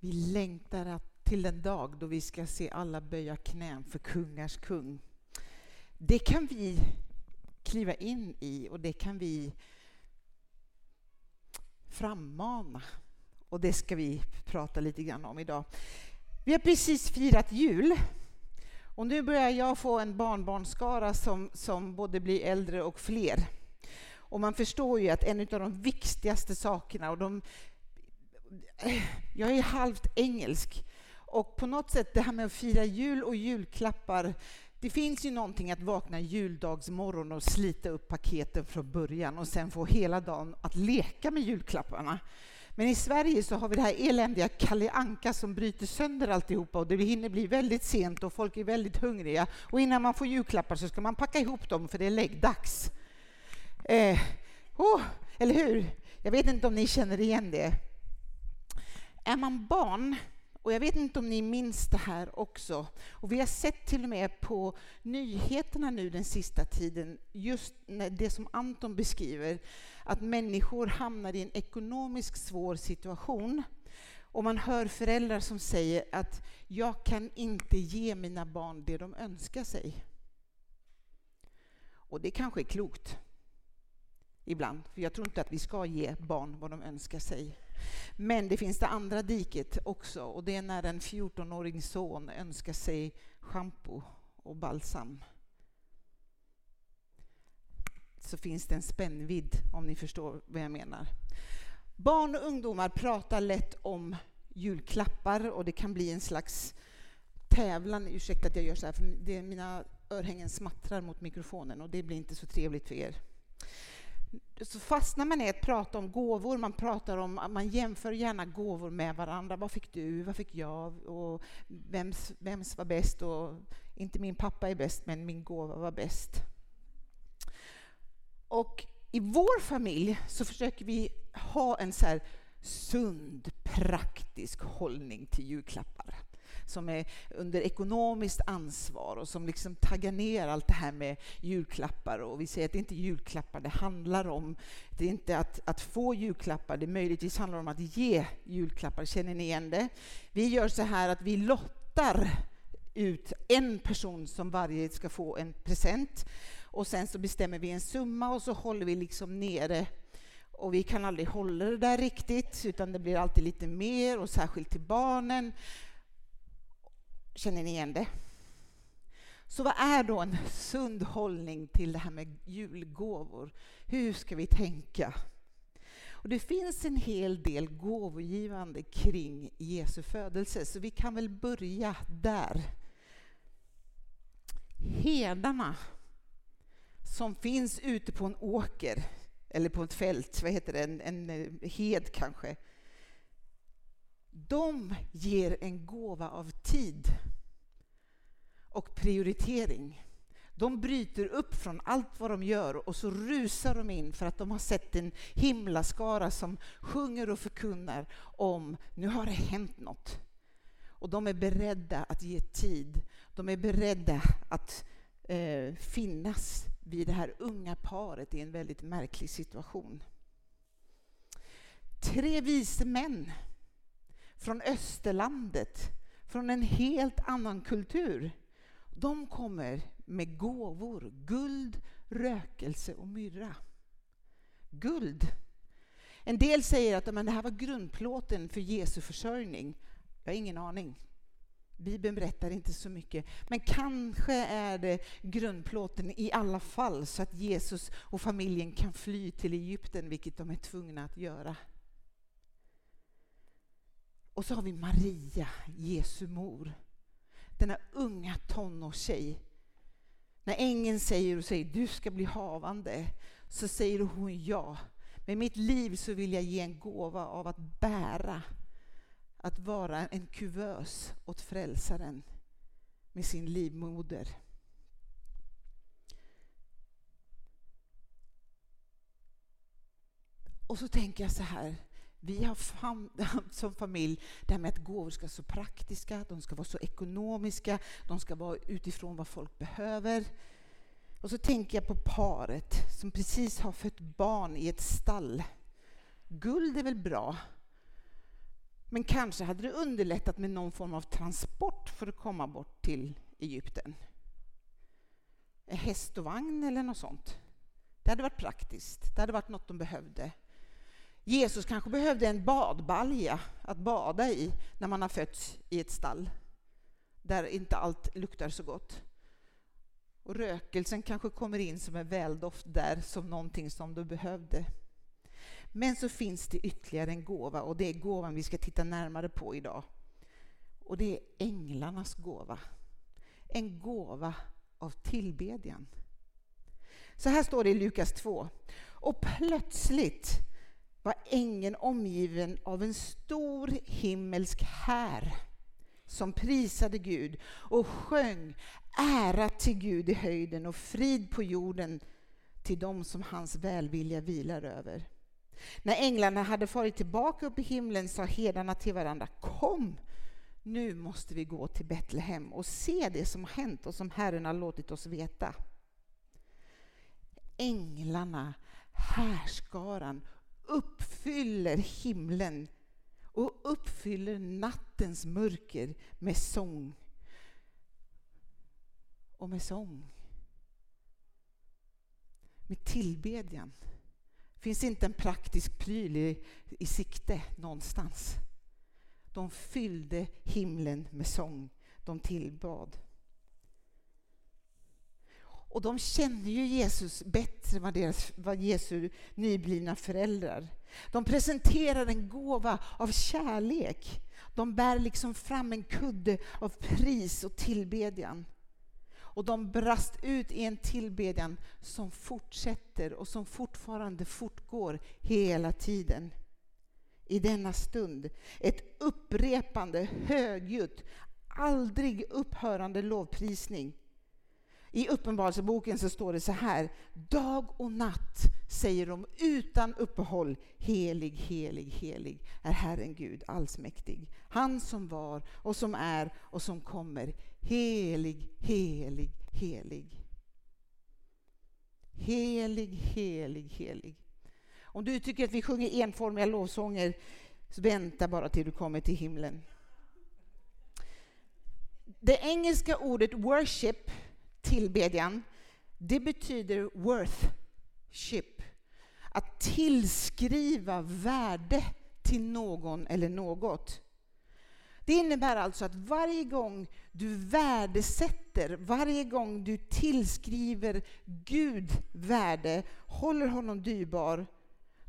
Vi längtar till den dag då vi ska se alla böja knän för kungars kung. Det kan vi kliva in i och det kan vi frammana. Och det ska vi prata lite grann om idag. Vi har precis firat jul. Och nu börjar jag få en barnbarnskara som, som både blir äldre och fler. Och man förstår ju att en av de viktigaste sakerna, och de, jag är halvt engelsk, och på något sätt det här med att fira jul och julklappar, det finns ju någonting att vakna juldagsmorgon och slita upp paketen från början och sen få hela dagen att leka med julklapparna. Men i Sverige så har vi det här eländiga Kalle Anka som bryter sönder alltihopa och det hinner bli väldigt sent och folk är väldigt hungriga. Och innan man får julklappar så ska man packa ihop dem för det är läggdags. Eh, oh, eller hur? Jag vet inte om ni känner igen det. Är man barn och jag vet inte om ni minns det här också. Och vi har sett till och med på nyheterna nu den sista tiden, just det som Anton beskriver, att människor hamnar i en ekonomiskt svår situation. Och man hör föräldrar som säger att jag kan inte ge mina barn det de önskar sig. Och det kanske är klokt ibland, för jag tror inte att vi ska ge barn vad de önskar sig. Men det finns det andra diket också och det är när en 14-årig son önskar sig schampo och balsam. Så finns det en spännvidd om ni förstår vad jag menar. Barn och ungdomar pratar lätt om julklappar och det kan bli en slags tävlan. Ursäkta att jag gör så här, för det, mina örhängen smattrar mot mikrofonen och det blir inte så trevligt för er så fastnar man i att prata om gåvor, man pratar om, man jämför gärna gåvor med varandra. Vad fick du? Vad fick jag? Och vems, vems var bäst? Och inte min pappa är bäst, men min gåva var bäst. Och i vår familj så försöker vi ha en så sund, praktisk hållning till julklappar som är under ekonomiskt ansvar och som liksom taggar ner allt det här med julklappar. Och vi säger att det inte är julklappar det handlar om. Det är inte att, att få julklappar, det möjligtvis handlar om att ge julklappar. Känner ni igen det? Vi gör så här att vi lottar ut en person som varje ska få en present och sen så bestämmer vi en summa och så håller vi liksom nere och vi kan aldrig hålla det där riktigt, utan det blir alltid lite mer, och särskilt till barnen. Känner ni igen det? Så vad är då en sund hållning till det här med julgåvor? Hur ska vi tänka? Och det finns en hel del gåvogivande kring Jesu födelse, så vi kan väl börja där. Herdarna som finns ute på en åker, eller på ett fält, vad heter det, en, en eh, hed kanske, de ger en gåva av tid och prioritering. De bryter upp från allt vad de gör och så rusar de in för att de har sett en himlaskara som sjunger och förkunnar om nu har det hänt något. Och de är beredda att ge tid. De är beredda att eh, finnas vid det här unga paret i en väldigt märklig situation. Tre vise män från Österlandet, från en helt annan kultur. De kommer med gåvor, guld, rökelse och myrra. Guld. En del säger att men, det här var grundplåten för Jesu försörjning. Jag har ingen aning. Bibeln berättar inte så mycket. Men kanske är det grundplåten i alla fall så att Jesus och familjen kan fly till Egypten, vilket de är tvungna att göra. Och så har vi Maria, Jesu mor. Denna unga tonårstjej. När ängeln säger och säger du ska bli havande så säger hon ja. Med mitt liv så vill jag ge en gåva av att bära, att vara en kuvös åt frälsaren med sin livmoder. Och så tänker jag så här, vi har fam som familj det här med att gåvor ska vara så praktiska, de ska vara så ekonomiska, de ska vara utifrån vad folk behöver. Och så tänker jag på paret som precis har fött barn i ett stall. Guld är väl bra, Men kanske hade det underlättat med någon form av transport för att komma bort till Egypten. Häst och vagn eller något sånt. Det hade varit praktiskt. Det hade varit något de behövde. Jesus kanske behövde en badbalja att bada i när man har fötts i ett stall där inte allt luktar så gott. Och rökelsen kanske kommer in som en väldoft där som någonting som du behövde. Men så finns det ytterligare en gåva och det är gåvan vi ska titta närmare på idag. Och det är änglarnas gåva. En gåva av tillbedjan. Så här står det i Lukas 2. Och plötsligt var ängeln omgiven av en stor himmelsk här som prisade Gud och sjöng ära till Gud i höjden och frid på jorden till dem som hans välvilja vilar över. När änglarna hade farit tillbaka upp i himlen sa herdarna till varandra Kom, nu måste vi gå till Betlehem och se det som har hänt och som Herren har låtit oss veta. Änglarna, härskaran, uppfyller himlen och uppfyller nattens mörker med sång och med sång. Med tillbedjan. finns inte en praktisk pryl i, i sikte någonstans. De fyllde himlen med sång. De tillbad. Och de känner ju Jesus bättre än vad, deras, vad Jesu nyblivna föräldrar. De presenterar en gåva av kärlek. De bär liksom fram en kudde av pris och tillbedjan. Och de brast ut i en tillbedjan som fortsätter och som fortfarande fortgår hela tiden. I denna stund, ett upprepande, högljutt, aldrig upphörande lovprisning i Uppenbarelseboken så står det så här. Dag och natt säger de utan uppehåll. Helig, helig, helig är Herren Gud allsmäktig. Han som var och som är och som kommer. Helig, helig, helig. Helig, helig, helig. Om du tycker att vi sjunger enformiga lovsånger, så vänta bara till du kommer till himlen. Det engelska ordet worship tillbedjan, det betyder worthship. Att tillskriva värde till någon eller något. Det innebär alltså att varje gång du värdesätter, varje gång du tillskriver Gud värde, håller honom dyrbar,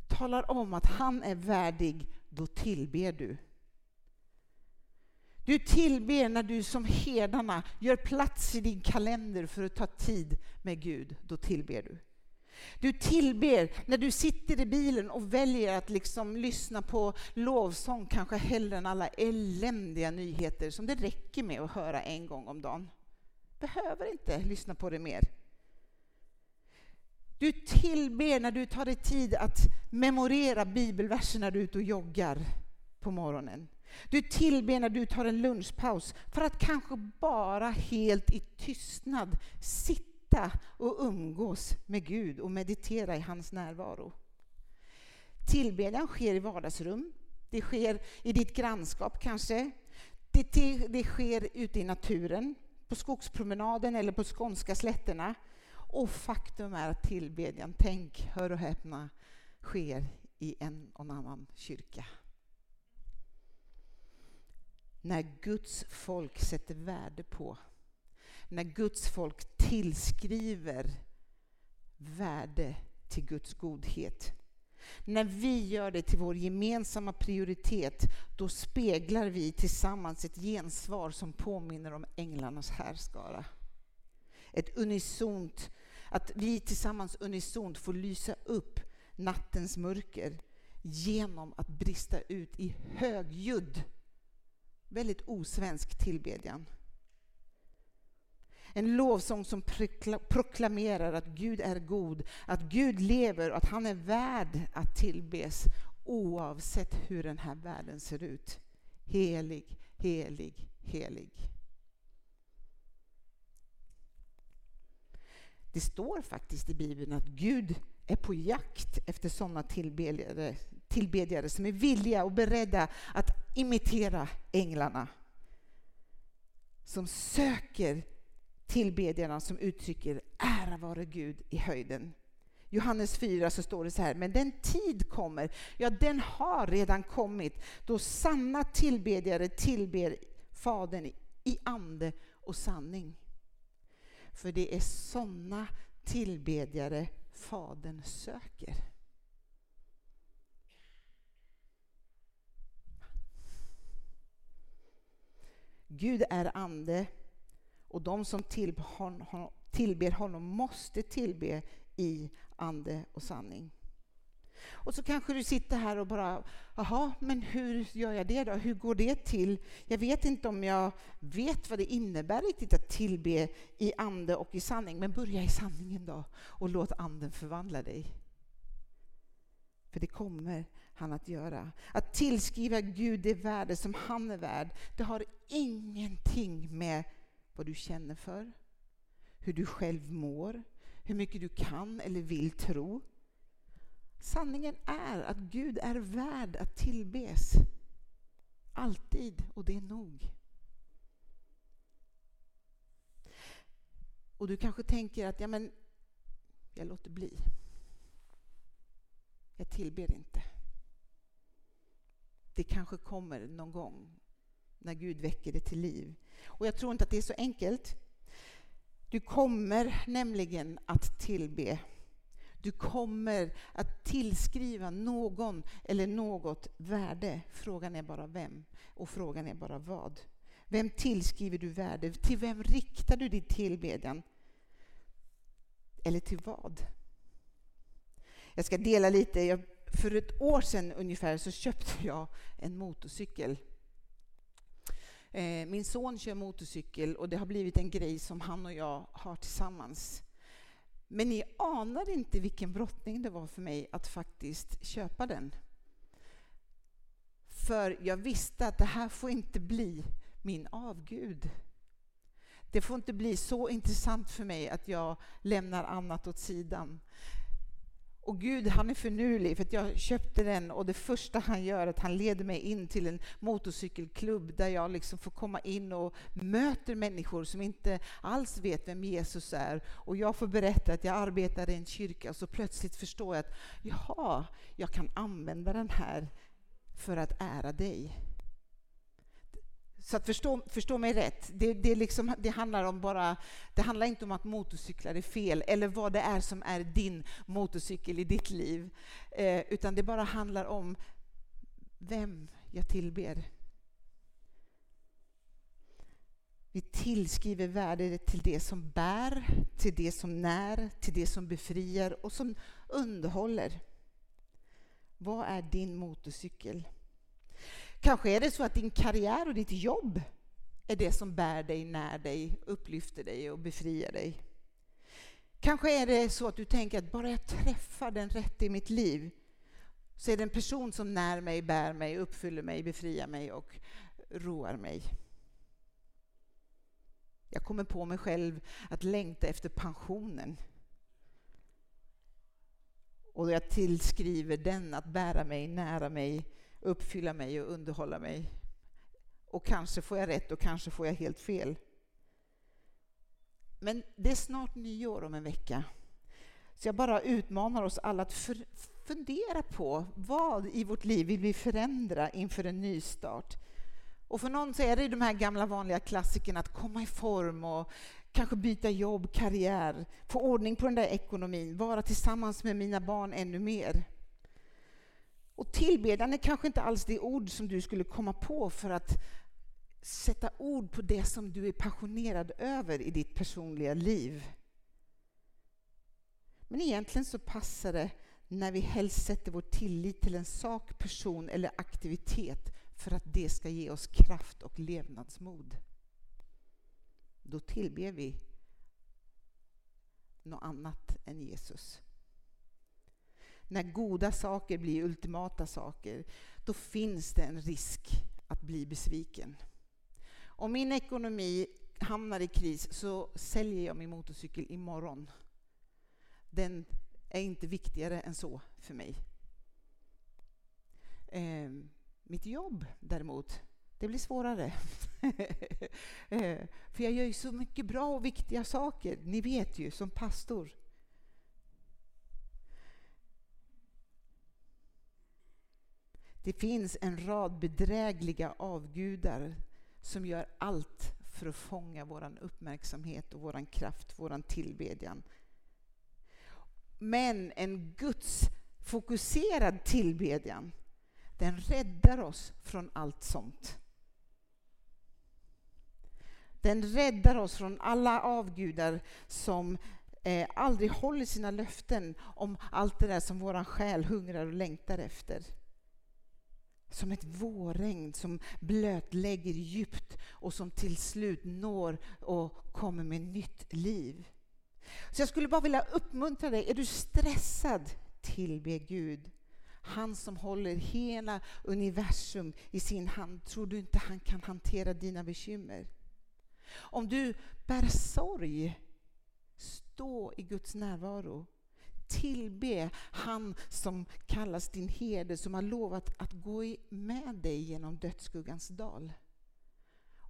talar om att han är värdig, då tillber du. Du tillber när du som herdarna gör plats i din kalender för att ta tid med Gud. Då tillber du. Du tillber när du sitter i bilen och väljer att liksom lyssna på lovsång, kanske hellre än alla eländiga nyheter som det räcker med att höra en gång om dagen. Behöver inte lyssna på det mer. Du tillber när du tar dig tid att memorera bibelverser när du är ute och joggar på morgonen. Du tillber när du tar en lunchpaus för att kanske bara helt i tystnad sitta och umgås med Gud och meditera i hans närvaro. Tillbedjan sker i vardagsrum, det sker i ditt grannskap kanske. Det, det, det sker ute i naturen, på skogspromenaden eller på skånska slätterna. Och faktum är att tillbedjan, tänk, hör och häpna, sker i en och annan kyrka när Guds folk sätter värde på, när Guds folk tillskriver värde till Guds godhet. När vi gör det till vår gemensamma prioritet, då speglar vi tillsammans ett gensvar som påminner om änglarnas härskara. Ett unisont, att vi tillsammans unisont får lysa upp nattens mörker genom att brista ut i högljudd väldigt osvensk tillbedjan. En lovsång som proklamerar att Gud är god, att Gud lever och att han är värd att tillbes oavsett hur den här världen ser ut. Helig, helig, helig. Det står faktiskt i Bibeln att Gud är på jakt efter sådana tillbedjare, tillbedjare som är villiga och beredda att imitera änglarna som söker tillbedjarna som uttrycker ära vare Gud i höjden. Johannes 4 så står det så här, men den tid kommer, ja den har redan kommit, då sanna tillbedjare tillber Fadern i ande och sanning. För det är sådana tillbedjare Fadern söker. Gud är ande och de som tillber honom måste tillbe i ande och sanning. Och så kanske du sitter här och bara, jaha, men hur gör jag det då? Hur går det till? Jag vet inte om jag vet vad det innebär riktigt att tillbe i ande och i sanning. Men börja i sanningen då och låt anden förvandla dig. För det kommer han att göra. Att tillskriva Gud det värde som han är värd, det har ingenting med vad du känner för, hur du själv mår, hur mycket du kan eller vill tro. Sanningen är att Gud är värd att tillbes. Alltid, och det är nog. Och du kanske tänker att ja, men jag låter bli. Jag tillber inte. Det kanske kommer någon gång när Gud väcker det till liv. Och jag tror inte att det är så enkelt. Du kommer nämligen att tillbe. Du kommer att tillskriva någon eller något värde. Frågan är bara vem och frågan är bara vad. Vem tillskriver du värde? Till vem riktar du din tillbedjan? Eller till vad? Jag ska dela lite. Jag, för ett år sedan ungefär så köpte jag en motorcykel eh, min son kör motorcykel och det har blivit en grej som han och jag har tillsammans. Men ni anar inte vilken brottning det var för mig att faktiskt köpa den. För jag visste att det här får inte bli min avgud. Det får inte bli så intressant för mig att jag lämnar annat åt sidan. Och Gud han är förnulig för att jag köpte den och det första han gör är att han leder mig in till en motorcykelklubb där jag liksom får komma in och möter människor som inte alls vet vem Jesus är. Och jag får berätta att jag arbetar i en kyrka och så plötsligt förstår jag att jaha, jag kan använda den här för att ära dig. Så att förstå, förstå mig rätt, det, det, liksom, det, handlar om bara, det handlar inte om att motorcyklar är fel eller vad det är som är din motorcykel i ditt liv. Eh, utan det bara handlar om vem jag tillber. Vi tillskriver värde till det som bär, till det som när, till det som befriar och som underhåller. Vad är din motorcykel? Kanske är det så att din karriär och ditt jobb är det som bär dig, när dig, upplyfter dig och befriar dig. Kanske är det så att du tänker att bara jag träffar den rätte i mitt liv så är det en person som när mig, bär mig, uppfyller mig, befriar mig och roar mig. Jag kommer på mig själv att längta efter pensionen. Och jag tillskriver den att bära mig, nära mig, uppfylla mig och underhålla mig. Och kanske får jag rätt och kanske får jag helt fel. Men det är snart nyår om en vecka. Så jag bara utmanar oss alla att fundera på vad i vårt liv vill vi förändra inför en nystart. Och för någon så är det de här gamla vanliga klassikerna att komma i form och kanske byta jobb, karriär, få ordning på den där ekonomin, vara tillsammans med mina barn ännu mer. Och tillbedjan är kanske inte alls det ord som du skulle komma på för att sätta ord på det som du är passionerad över i ditt personliga liv. Men egentligen så passar det när vi helst sätter vår tillit till en sak, person eller aktivitet för att det ska ge oss kraft och levnadsmod. Då tillber vi något annat än Jesus när goda saker blir ultimata saker, då finns det en risk att bli besviken. Om min ekonomi hamnar i kris så säljer jag min motorcykel imorgon. Den är inte viktigare än så för mig. Eh, Mitt jobb däremot, det blir svårare. Eh, för jag gör ju så mycket bra och viktiga saker, ni vet ju, som pastor. Det finns en rad bedrägliga avgudar som gör allt för att fånga vår uppmärksamhet och vår kraft, vår tillbedjan. Men en Guds fokuserad tillbedjan, den räddar oss från allt sånt. Den räddar oss från alla avgudar som eh, aldrig håller sina löften om allt det där som vår själ hungrar och längtar efter. Som ett vårregn som blötlägger djupt och som till slut når och kommer med nytt liv. Så jag skulle bara vilja uppmuntra dig. Är du stressad? Tillbe Gud. Han som håller hela universum i sin hand. Tror du inte han kan hantera dina bekymmer? Om du bär sorg, stå i Guds närvaro. Tillbe han som kallas din herde, som har lovat att gå med dig genom dödsskuggans dal.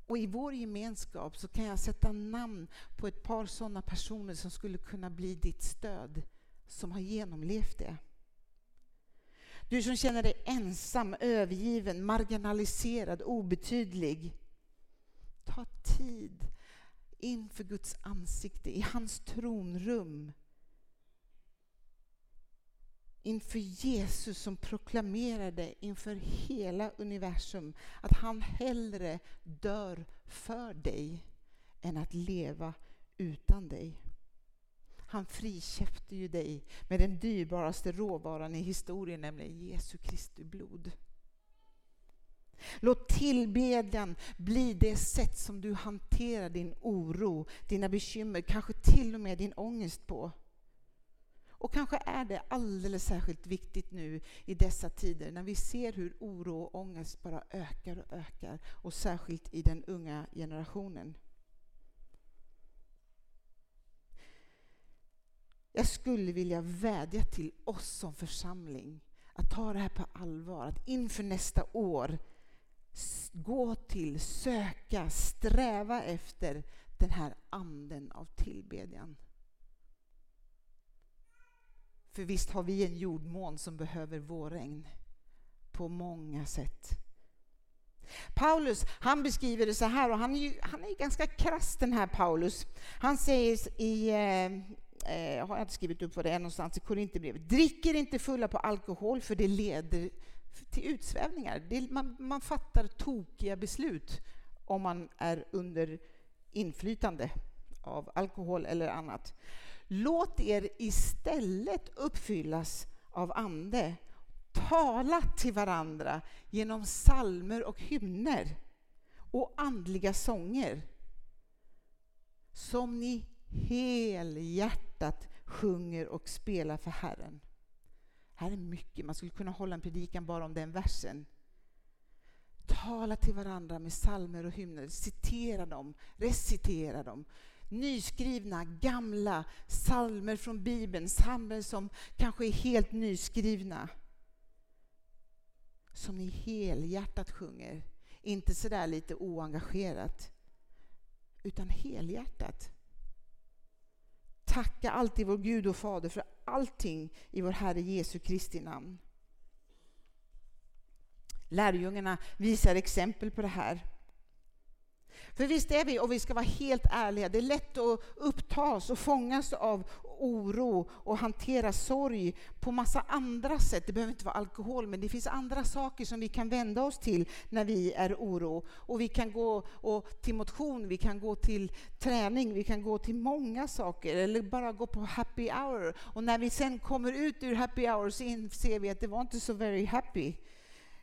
Och i vår gemenskap så kan jag sätta namn på ett par sådana personer som skulle kunna bli ditt stöd, som har genomlevt det. Du som känner dig ensam, övergiven, marginaliserad, obetydlig. Ta tid inför Guds ansikte, i hans tronrum inför Jesus som proklamerade inför hela universum att han hellre dör för dig än att leva utan dig. Han friköpte ju dig med den dyrbaraste råvaran i historien, nämligen Jesu Kristi blod. Låt tillbedjan bli det sätt som du hanterar din oro, dina bekymmer, kanske till och med din ångest på. Och kanske är det alldeles särskilt viktigt nu i dessa tider när vi ser hur oro och ångest bara ökar och ökar och särskilt i den unga generationen. Jag skulle vilja vädja till oss som församling att ta det här på allvar, att inför nästa år gå till, söka, sträva efter den här anden av tillbedjan. För visst har vi en jordmån som behöver vårregn på många sätt. Paulus han beskriver det så här, och han är, ju, han är ganska krass den här Paulus. Han säger i, eh, eh, har jag inte skrivit upp vad det är någonstans i Korinthierbrevet, dricker inte fulla på alkohol för det leder till utsvävningar. Det, man, man fattar tokiga beslut om man är under inflytande av alkohol eller annat. Låt er istället uppfyllas av Ande. Tala till varandra genom salmer och hymner och andliga sånger som ni helhjärtat sjunger och spelar för Herren. Här är mycket, man skulle kunna hålla en predikan bara om den versen. Tala till varandra med salmer och hymner, citera dem, recitera dem nyskrivna, gamla salmer från Bibeln, salmer som kanske är helt nyskrivna. Som ni helhjärtat sjunger, inte sådär lite oengagerat, utan helhjärtat. Tacka alltid vår Gud och Fader för allting i vår Herre Jesu Kristi namn. Lärjungarna visar exempel på det här. För visst är vi, och vi ska vara helt ärliga, det är lätt att upptas och fångas av oro och hantera sorg på massa andra sätt. Det behöver inte vara alkohol, men det finns andra saker som vi kan vända oss till när vi är oro. Och vi kan gå och till motion, vi kan gå till träning, vi kan gå till många saker, eller bara gå på happy hour. Och när vi sen kommer ut ur happy hour så inser vi att det var inte så very happy,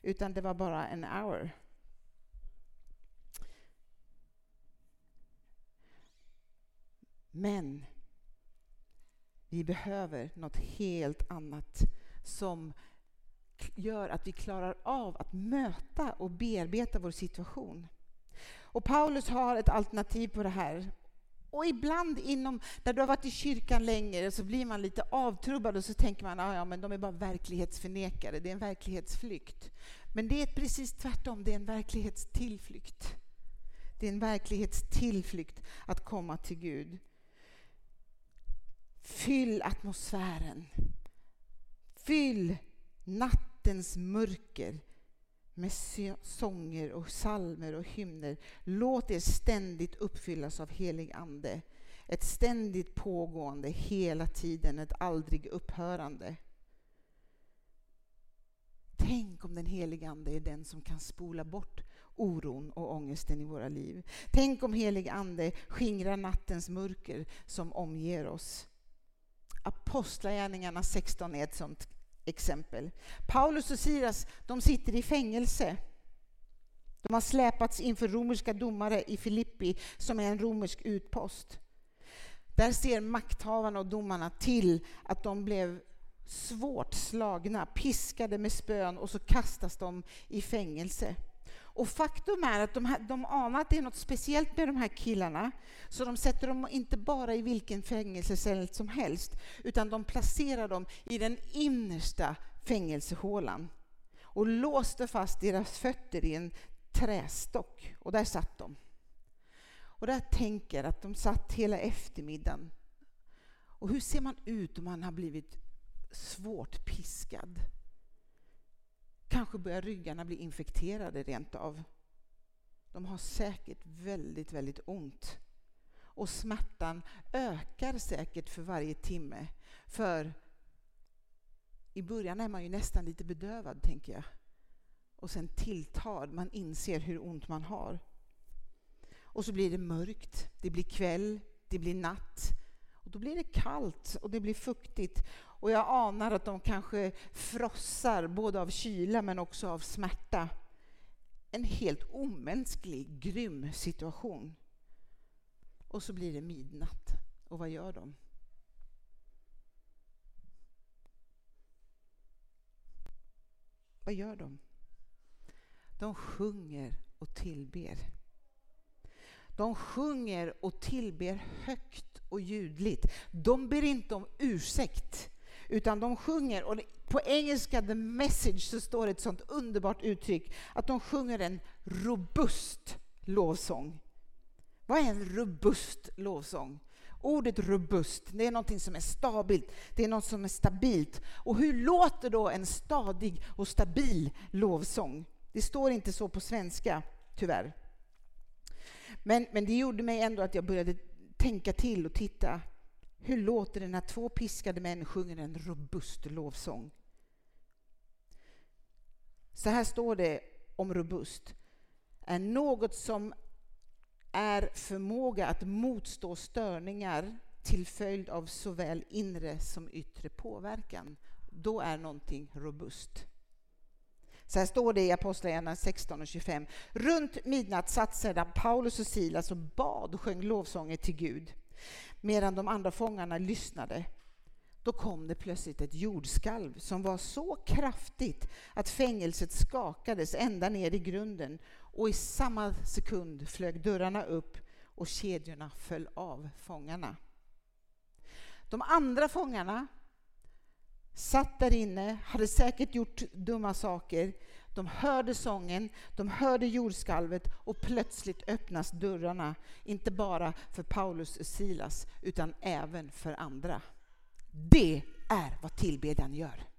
utan det var bara en hour. Men vi behöver något helt annat som gör att vi klarar av att möta och bearbeta vår situation. Och Paulus har ett alternativ på det här. Och ibland inom, där du har varit i kyrkan länge så blir man lite avtrubbad och så tänker man att ja, men de är bara verklighetsförnekare, det är en verklighetsflykt. Men det är precis tvärtom, det är en verklighetstillflykt. Det är en verklighetstillflykt att komma till Gud. Fyll atmosfären. Fyll nattens mörker med sånger och salmer och hymner. Låt er ständigt uppfyllas av helig Ande. Ett ständigt pågående, hela tiden, ett aldrig upphörande. Tänk om den helige Ande är den som kan spola bort oron och ångesten i våra liv. Tänk om helig Ande skingrar nattens mörker som omger oss. Apostlagärningarna 16 är ett sådant exempel. Paulus och Silas de sitter i fängelse. De har släpats inför romerska domare i Filippi som är en romersk utpost. Där ser makthavarna och domarna till att de blev svårt slagna, piskade med spön och så kastas de i fängelse. Och faktum är att de, här, de anar att det är något speciellt med de här killarna, så de sätter dem inte bara i vilken fängelsecell som helst, utan de placerar dem i den innersta fängelsehålan och låste fast deras fötter i en trästock. Och där satt de. Och där tänker att de satt hela eftermiddagen. Och hur ser man ut om man har blivit svårt piskad? Kanske börjar ryggarna bli infekterade rent av. De har säkert väldigt, väldigt ont. Och smärtan ökar säkert för varje timme. För i början är man ju nästan lite bedövad, tänker jag. Och sen tilltar, man inser hur ont man har. Och så blir det mörkt, det blir kväll, det blir natt. Och då blir det kallt och det blir fuktigt. Och jag anar att de kanske frossar både av kyla men också av smärta. En helt omänsklig, grym situation. Och så blir det midnatt. Och vad gör de? Vad gör de? De sjunger och tillber. De sjunger och tillber högt och ljudligt. De ber inte om ursäkt. Utan de sjunger, och på engelska, the message, så står det ett sånt underbart uttryck, att de sjunger en robust lovsång. Vad är en robust lovsång? Ordet robust, det är något som är stabilt, det är något som är stabilt. Och hur låter då en stadig och stabil lovsång? Det står inte så på svenska, tyvärr. Men, men det gjorde mig ändå att jag började tänka till och titta hur låter det när två piskade män sjunger en robust lovsång? Så här står det om robust. Är något som är förmåga att motstå störningar till följd av såväl inre som yttre påverkan. Då är någonting robust. Så här står det i Apostlagärningarna 16 och 25. Runt midnatt satt sedan Paulus och Silas och bad och sjöng lovsånger till Gud medan de andra fångarna lyssnade. Då kom det plötsligt ett jordskalv som var så kraftigt att fängelset skakades ända ner i grunden och i samma sekund flög dörrarna upp och kedjorna föll av fångarna. De andra fångarna satt där inne, hade säkert gjort dumma saker. De hörde sången, de hörde jordskalvet och plötsligt öppnas dörrarna, inte bara för Paulus och Silas, utan även för andra. Det är vad tillbedjan gör.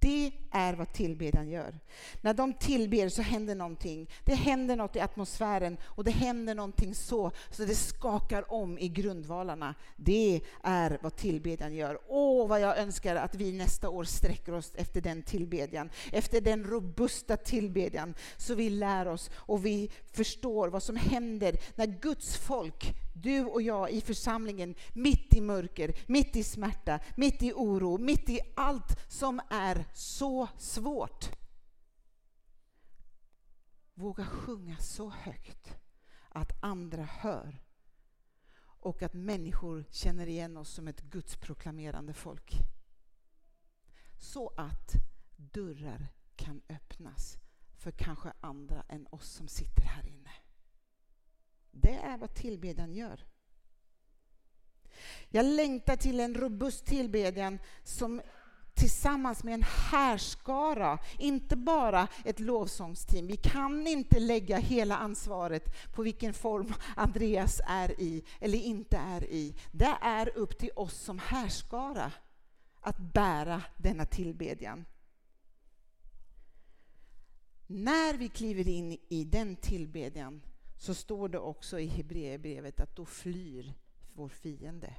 Det är vad tillbedjan gör. När de tillber så händer någonting. Det händer något i atmosfären och det händer någonting så, så det skakar om i grundvalarna. Det är vad tillbedjan gör. Åh, vad jag önskar att vi nästa år sträcker oss efter den tillbedjan. Efter den robusta tillbedjan. Så vi lär oss och vi förstår vad som händer när Guds folk du och jag i församlingen, mitt i mörker, mitt i smärta, mitt i oro, mitt i allt som är så svårt. Våga sjunga så högt att andra hör och att människor känner igen oss som ett Guds proklamerande folk. Så att dörrar kan öppnas för kanske andra än oss som sitter här inne. Det är vad tillbedjan gör. Jag längtar till en robust tillbedjan som tillsammans med en härskara, inte bara ett lovsångsteam. Vi kan inte lägga hela ansvaret på vilken form Andreas är i eller inte är i. Det är upp till oss som härskara att bära denna tillbedjan. När vi kliver in i den tillbedjan så står det också i Hebreerbrevet att då flyr vår fiende.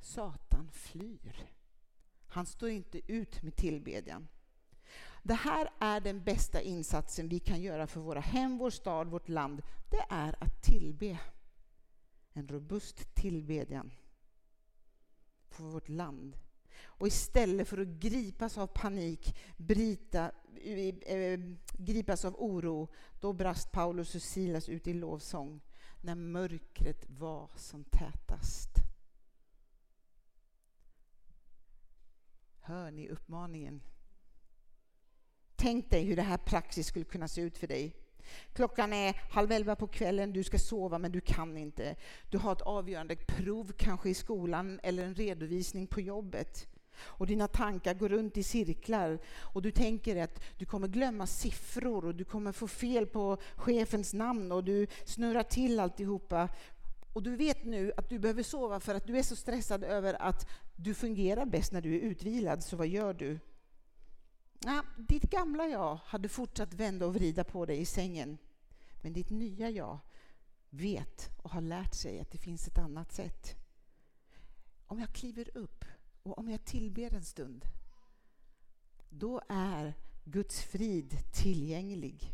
Satan flyr. Han står inte ut med tillbedjan. Det här är den bästa insatsen vi kan göra för våra hem, vår stad, vårt land. Det är att tillbe. En robust tillbedjan för vårt land. Och istället för att gripas av panik, brita, äh, gripas av oro, då brast Paulus och Silas ut i lovsång när mörkret var som tätast. Hör ni uppmaningen? Tänk dig hur det här praxis skulle kunna se ut för dig. Klockan är halv elva på kvällen, du ska sova men du kan inte. Du har ett avgörande prov kanske i skolan eller en redovisning på jobbet. Och dina tankar går runt i cirklar och du tänker att du kommer glömma siffror och du kommer få fel på chefens namn och du snurrar till alltihopa. Och du vet nu att du behöver sova för att du är så stressad över att du fungerar bäst när du är utvilad, så vad gör du? Ja, ditt gamla jag hade fortsatt vända och vrida på dig i sängen. Men ditt nya jag vet och har lärt sig att det finns ett annat sätt. Om jag kliver upp och om jag tillber en stund, då är Guds frid tillgänglig.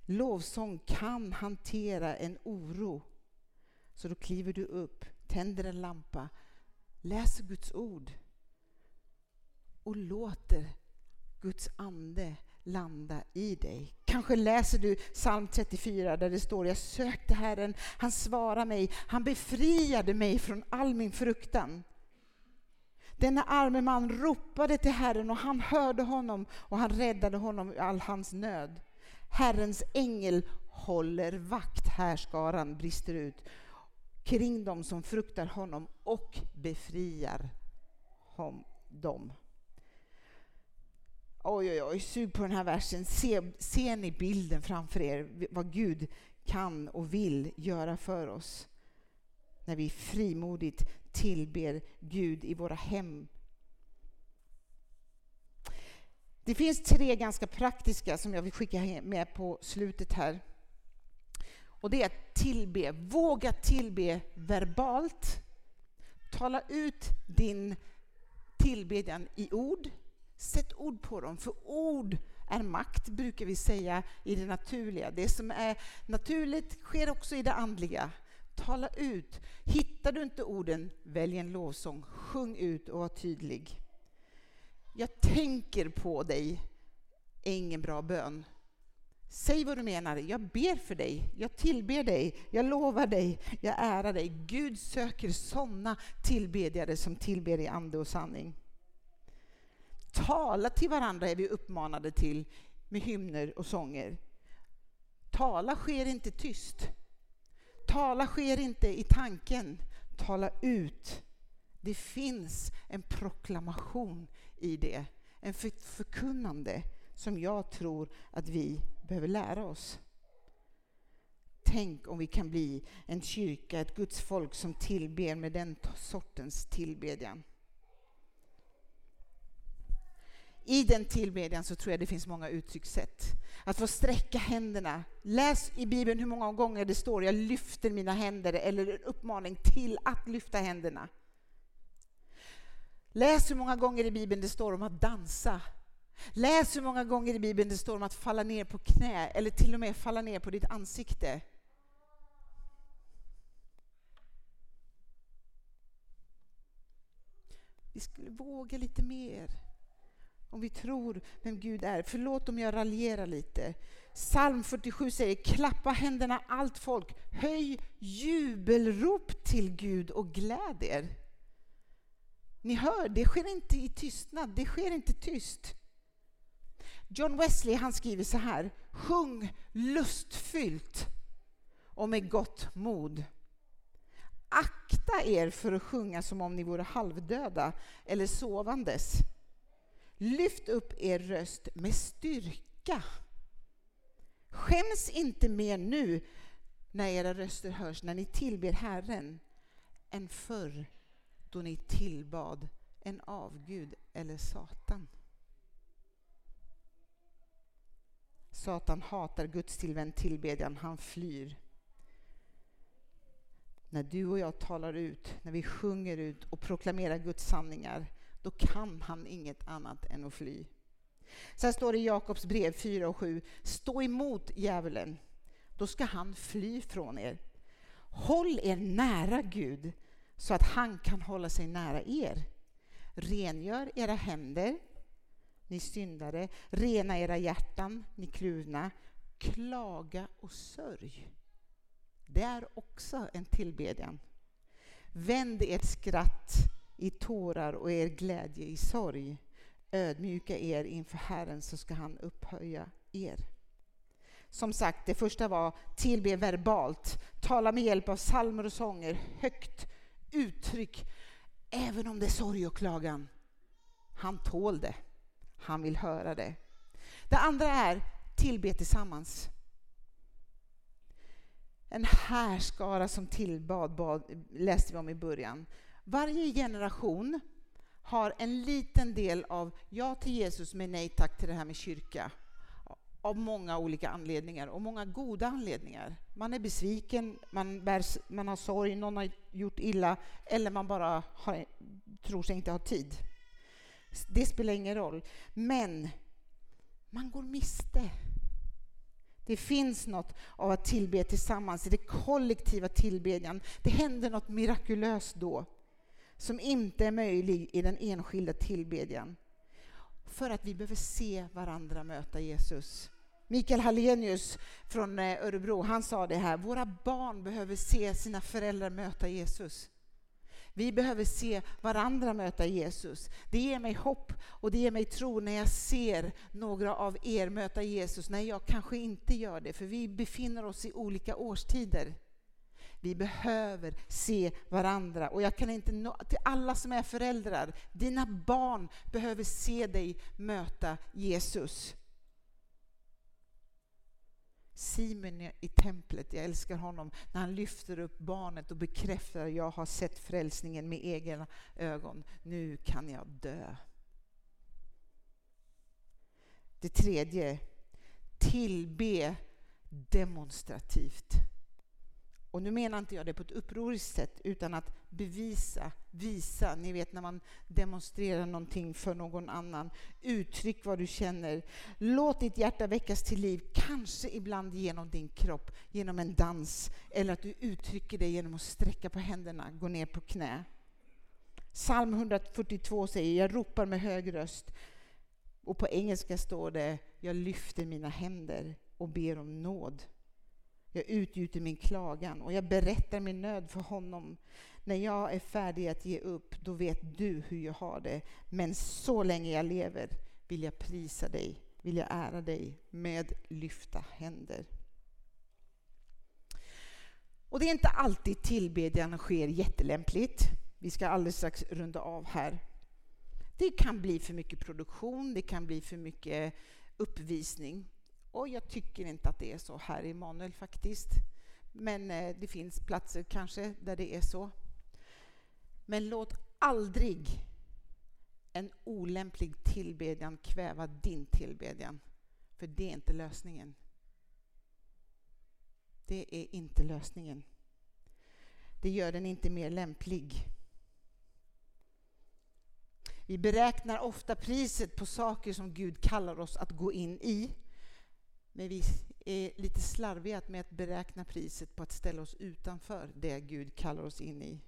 Lovsång kan hantera en oro. Så då kliver du upp, tänder en lampa, läser Guds ord och låter Guds ande landa i dig. Kanske läser du psalm 34 där det står Jag sökte Herren, han svarade mig, han befriade mig från all min fruktan. Denna arme man ropade till Herren och han hörde honom och han räddade honom ur all hans nöd. Herrens ängel håller vakt, härskaran brister ut, kring dem som fruktar honom och befriar dem. Oj, oj, oj, sug på den här versen. Se, ser ni bilden framför er, vad Gud kan och vill göra för oss? När vi frimodigt tillber Gud i våra hem. Det finns tre ganska praktiska som jag vill skicka med på slutet här. Och det är att tillbe, våga tillbe verbalt. Tala ut din tillbedjan i ord. Sätt ord på dem, för ord är makt, brukar vi säga i det naturliga. Det som är naturligt sker också i det andliga. Tala ut. Hittar du inte orden, välj en lovsång. Sjung ut och var tydlig. Jag tänker på dig är ingen bra bön. Säg vad du menar. Jag ber för dig, jag tillber dig, jag lovar dig, jag ärar dig. Gud söker sådana tillbedjare som tillber i ande och sanning. Tala till varandra är vi uppmanade till med hymner och sånger. Tala sker inte tyst. Tala sker inte i tanken. Tala ut. Det finns en proklamation i det, en förkunnande som jag tror att vi behöver lära oss. Tänk om vi kan bli en kyrka, ett Guds folk som tillber med den sortens tillbedjan. I den tillbedjan så tror jag det finns många uttryckssätt. Att få sträcka händerna. Läs i Bibeln hur många gånger det står jag lyfter mina händer eller en uppmaning till att lyfta händerna. Läs hur många gånger i Bibeln det står om att dansa. Läs hur många gånger i Bibeln det står om att falla ner på knä eller till och med falla ner på ditt ansikte. Vi skulle våga lite mer om vi tror vem Gud är. Förlåt om jag raljerar lite. Psalm 47 säger klappa händerna allt folk, höj jubelrop till Gud och gläd er. Ni hör, det sker inte i tystnad, det sker inte tyst. John Wesley han skriver så här, sjung lustfyllt och med gott mod. akta er för att sjunga som om ni vore halvdöda eller sovandes. Lyft upp er röst med styrka. Skäms inte mer nu när era röster hörs, när ni tillber Herren, än förr då ni tillbad en avgud eller Satan. Satan hatar Guds tillvänd tillbedjan, han flyr. När du och jag talar ut, när vi sjunger ut och proklamerar Guds sanningar, då kan han inget annat än att fly. Sen står det i Jakobs brev 4 och 7. Stå emot djävulen, då ska han fly från er. Håll er nära Gud så att han kan hålla sig nära er. Rengör era händer, ni syndare. Rena era hjärtan, ni kluvna. Klaga och sörj. Det är också en tillbedjan. Vänd ert skratt i tårar och er glädje i sorg. Ödmjuka er inför Herren så ska han upphöja er. Som sagt, det första var tillbe verbalt, tala med hjälp av psalmer och sånger, högt uttryck, även om det är sorg och klagan. Han tål det. Han vill höra det. Det andra är tillbe tillsammans. En härskara som tillbad bad, läste vi om i början. Varje generation har en liten del av ja till Jesus men nej tack till det här med kyrka. Av många olika anledningar och många goda anledningar. Man är besviken, man, bär, man har sorg, någon har gjort illa eller man bara har, tror sig inte ha tid. Det spelar ingen roll. Men man går miste. Det finns något av att tillbe tillsammans i det kollektiva tillbedjan. Det händer något mirakulöst då som inte är möjlig i den enskilda tillbedjan. För att vi behöver se varandra möta Jesus. Mikael Hallenius från eh, Örebro, han sa det här, våra barn behöver se sina föräldrar möta Jesus. Vi behöver se varandra möta Jesus. Det ger mig hopp och det ger mig tro när jag ser några av er möta Jesus, när jag kanske inte gör det, för vi befinner oss i olika årstider. Vi behöver se varandra. Och jag kan inte nå, till alla som är föräldrar, dina barn behöver se dig möta Jesus. Simon i templet, jag älskar honom, när han lyfter upp barnet och bekräftar jag har sett frälsningen med egna ögon. Nu kan jag dö. Det tredje, tillbe demonstrativt. Och nu menar inte jag det på ett upproriskt sätt, utan att bevisa, visa. Ni vet när man demonstrerar någonting för någon annan. Uttryck vad du känner. Låt ditt hjärta väckas till liv, kanske ibland genom din kropp, genom en dans, eller att du uttrycker det genom att sträcka på händerna, gå ner på knä. Psalm 142 säger, jag ropar med hög röst. Och på engelska står det, jag lyfter mina händer och ber om nåd. Jag utgjuter min klagan och jag berättar min nöd för honom. När jag är färdig att ge upp, då vet du hur jag har det. Men så länge jag lever vill jag prisa dig, vill jag ära dig med lyfta händer. Och det är inte alltid tillbedjan sker jättelämpligt. Vi ska alldeles strax runda av här. Det kan bli för mycket produktion, det kan bli för mycket uppvisning. Och jag tycker inte att det är så här i Manuel faktiskt. Men eh, det finns platser kanske där det är så. Men låt aldrig en olämplig tillbedjan kväva din tillbedjan. För det är inte lösningen. Det är inte lösningen. Det gör den inte mer lämplig. Vi beräknar ofta priset på saker som Gud kallar oss att gå in i. Men vi är lite slarviga med att beräkna priset på att ställa oss utanför det Gud kallar oss in i.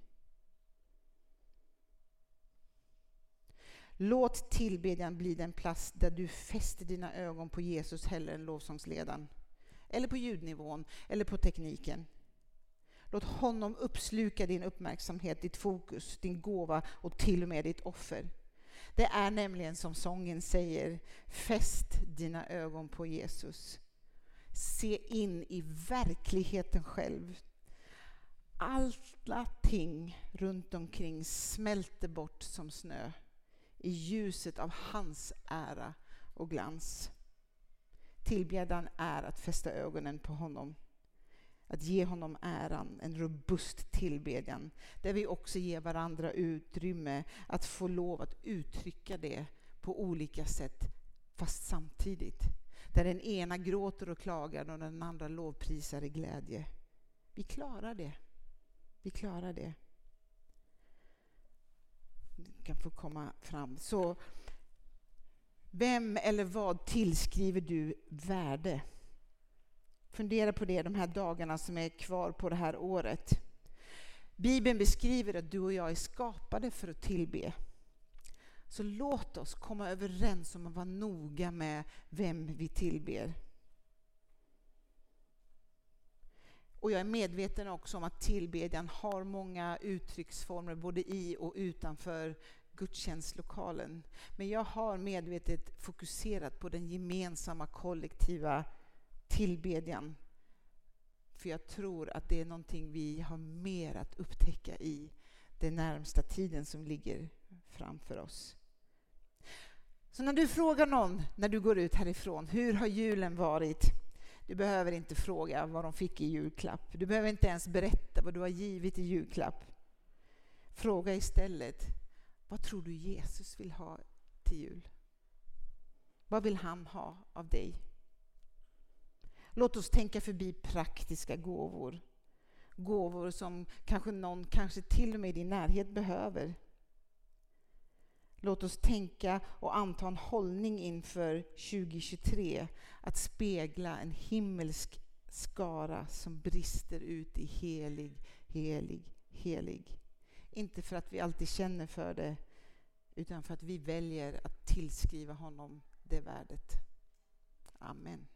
Låt tillbedjan bli den plats där du fäster dina ögon på Jesus hellre än lovsångsledaren. Eller på ljudnivån, eller på tekniken. Låt honom uppsluka din uppmärksamhet, ditt fokus, din gåva och till och med ditt offer. Det är nämligen som sången säger, fäst dina ögon på Jesus. Se in i verkligheten själv. alla ting runt omkring smälter bort som snö i ljuset av hans ära och glans. Tillbedjan är att fästa ögonen på honom. Att ge honom äran, en robust tillbedjan. Där vi också ger varandra utrymme att få lov att uttrycka det på olika sätt, fast samtidigt. Där den ena gråter och klagar och den andra lovprisar i glädje. Vi klarar det. Vi klarar det. Du kan få komma fram. Så vem eller vad tillskriver du värde? Fundera på det de här dagarna som är kvar på det här året. Bibeln beskriver att du och jag är skapade för att tillbe. Så låt oss komma överens om att vara noga med vem vi tillber. Och jag är medveten också om att tillbedjan har många uttrycksformer både i och utanför gudstjänstlokalen. Men jag har medvetet fokuserat på den gemensamma kollektiva tillbedjan. För jag tror att det är någonting vi har mer att upptäcka i den närmsta tiden som ligger framför oss. Så när du frågar någon när du går ut härifrån, hur har julen varit? Du behöver inte fråga vad de fick i julklapp. Du behöver inte ens berätta vad du har givit i julklapp. Fråga istället, vad tror du Jesus vill ha till jul? Vad vill han ha av dig? Låt oss tänka förbi praktiska gåvor. Gåvor som kanske någon, kanske till och med i din närhet behöver. Låt oss tänka och anta en hållning inför 2023 att spegla en himmelsk skara som brister ut i helig, helig, helig. Inte för att vi alltid känner för det, utan för att vi väljer att tillskriva honom det värdet. Amen.